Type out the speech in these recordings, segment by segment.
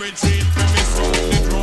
retreat from me soon.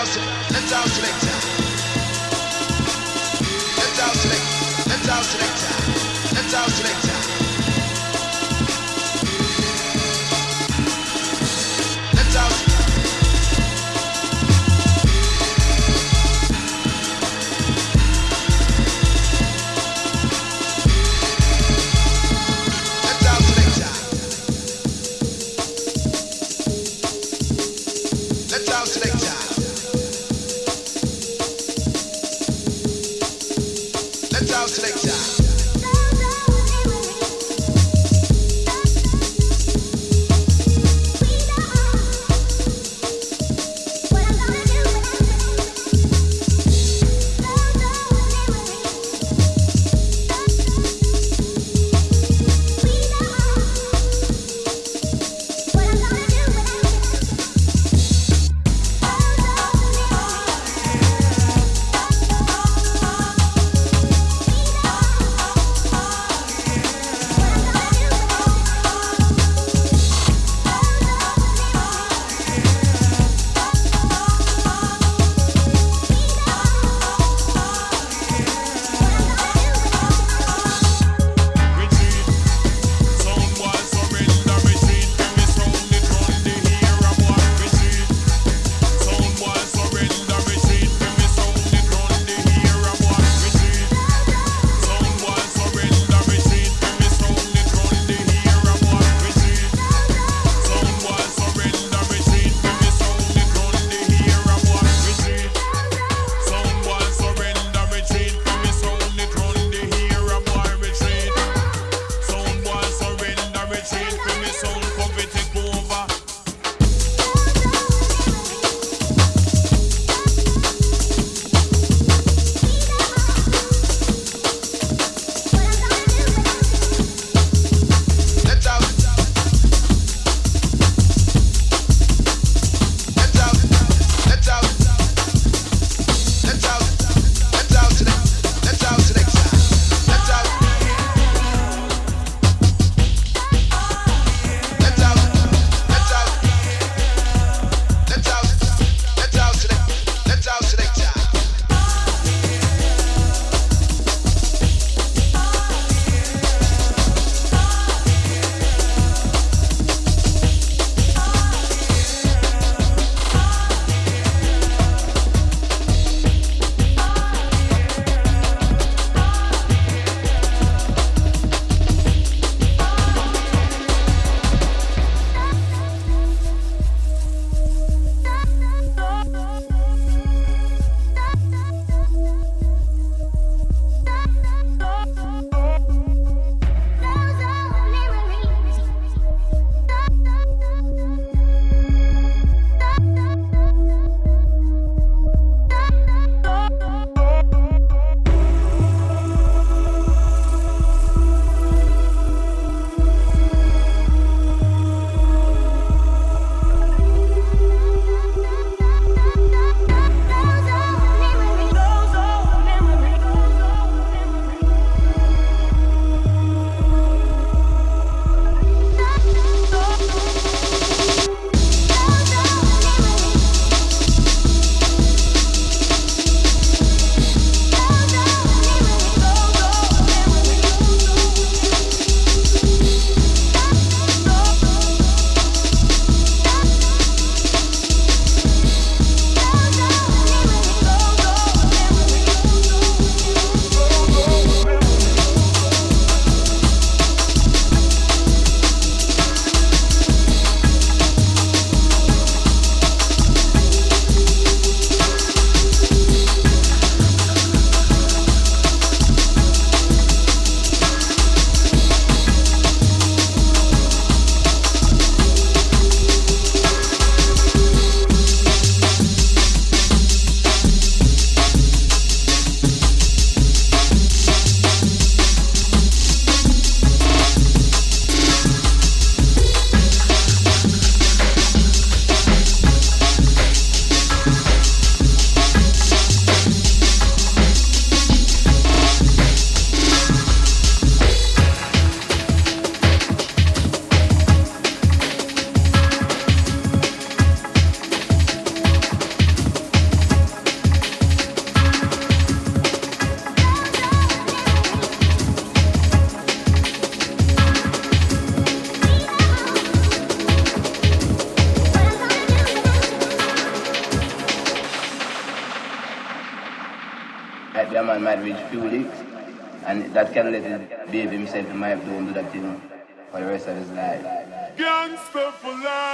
house let's out selector. Let's out selector. Let's out selector. Let's out selector. That can let his baby himself in my don't do that thing for the rest of his life. Gangster for life.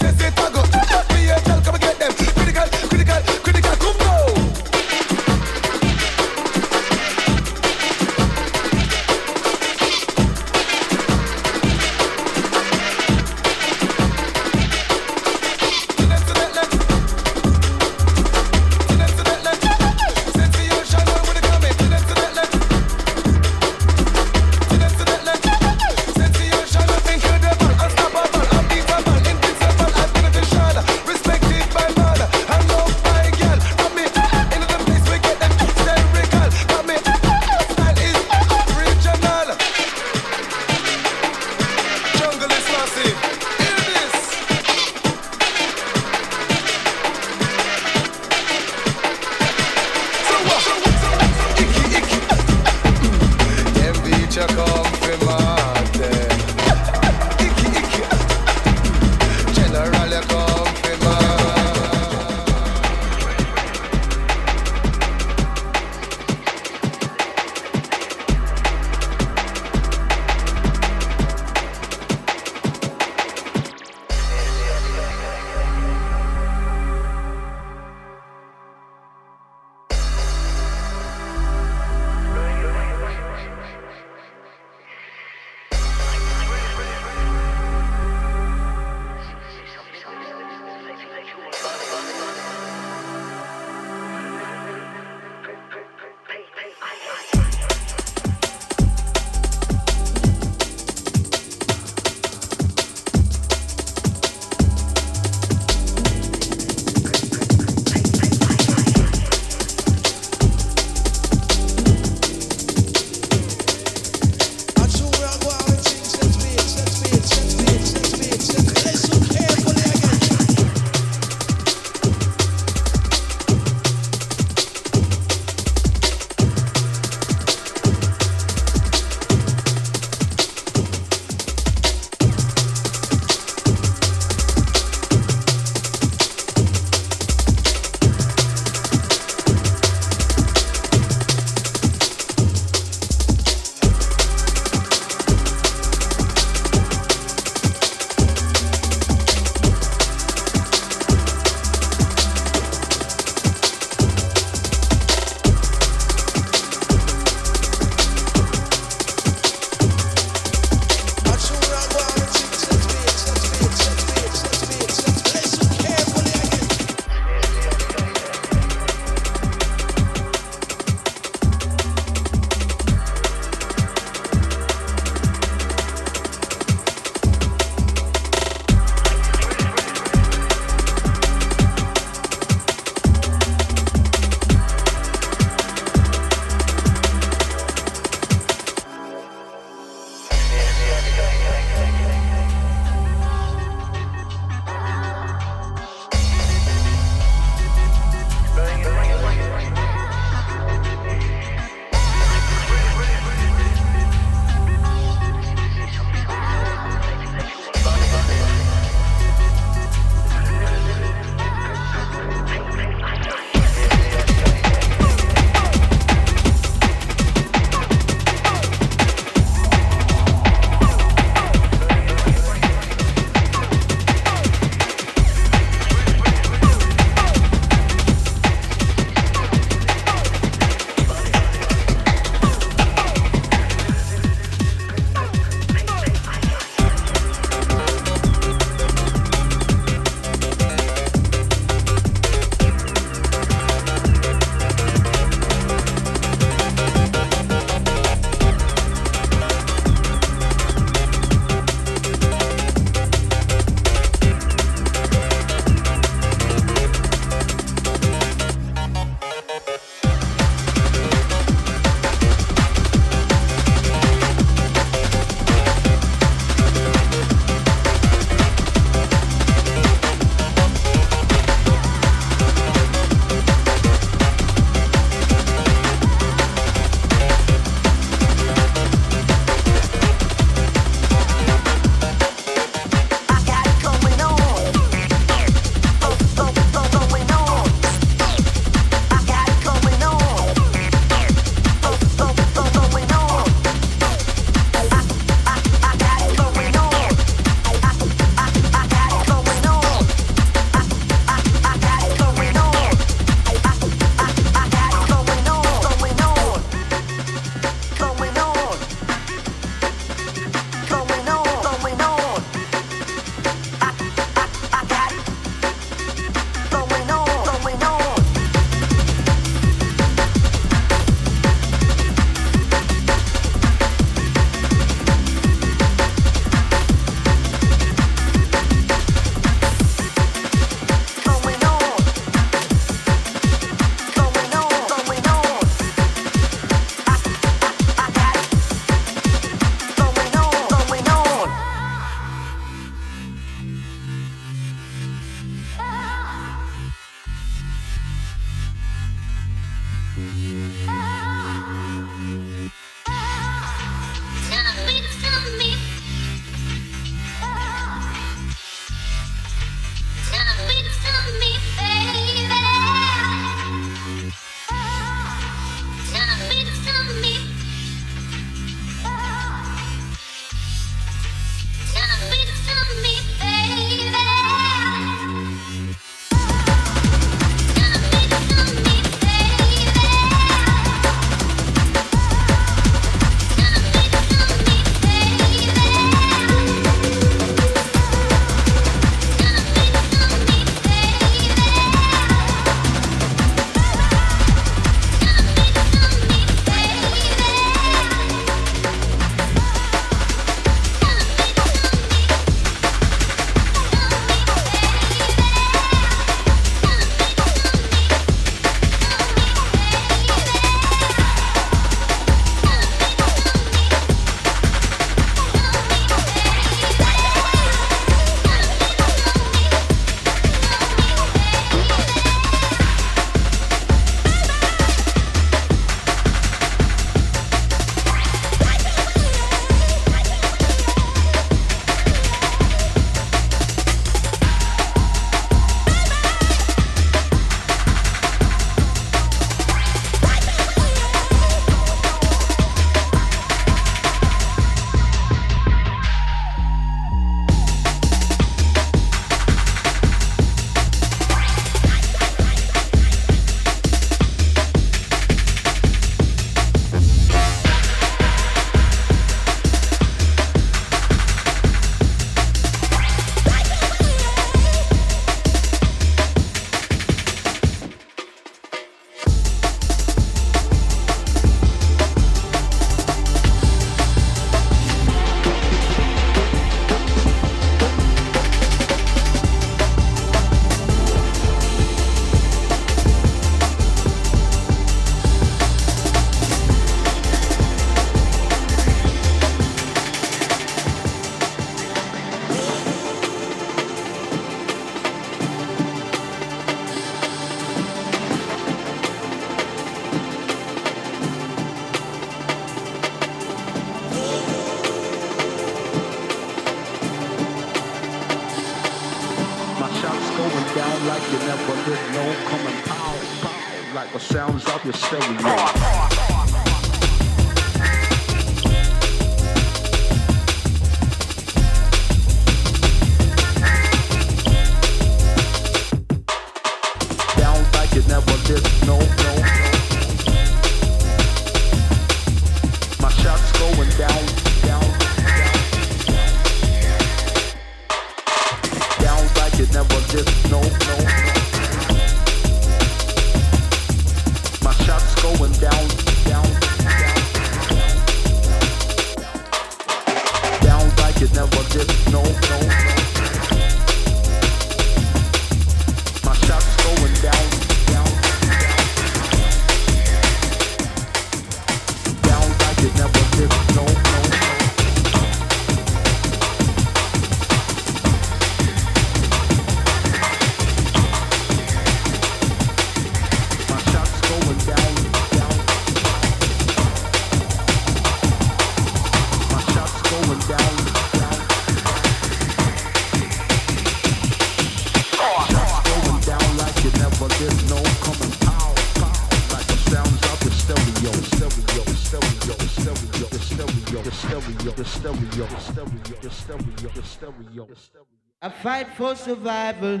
I fight for survival.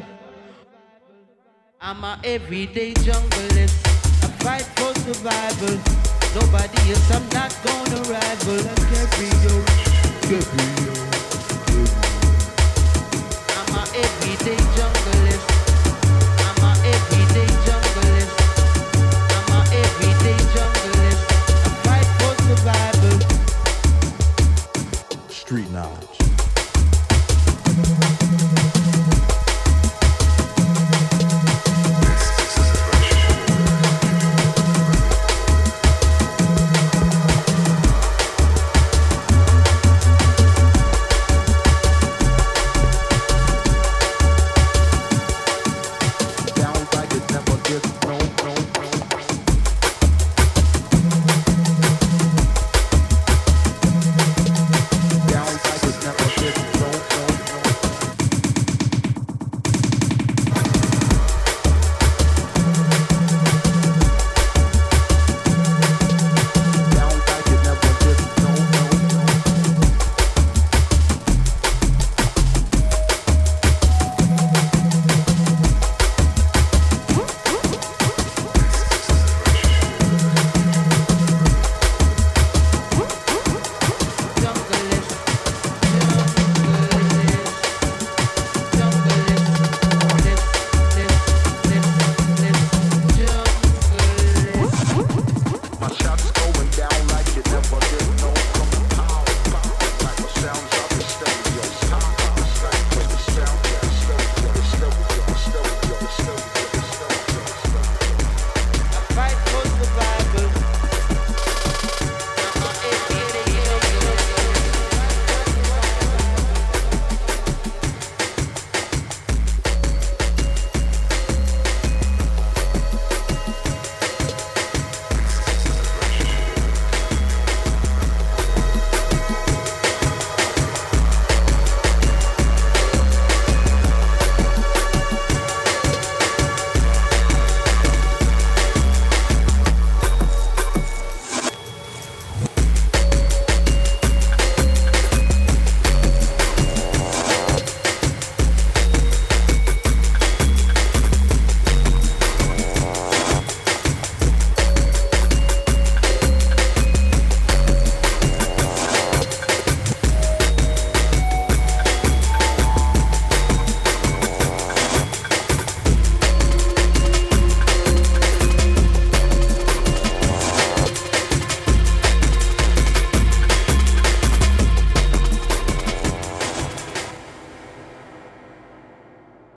I'm a everyday junglist. I fight for survival. Nobody else, I'm not gonna rival. I'm a everyday. I'm everyday. I'm everyday. I fight for survival. Street knowledge.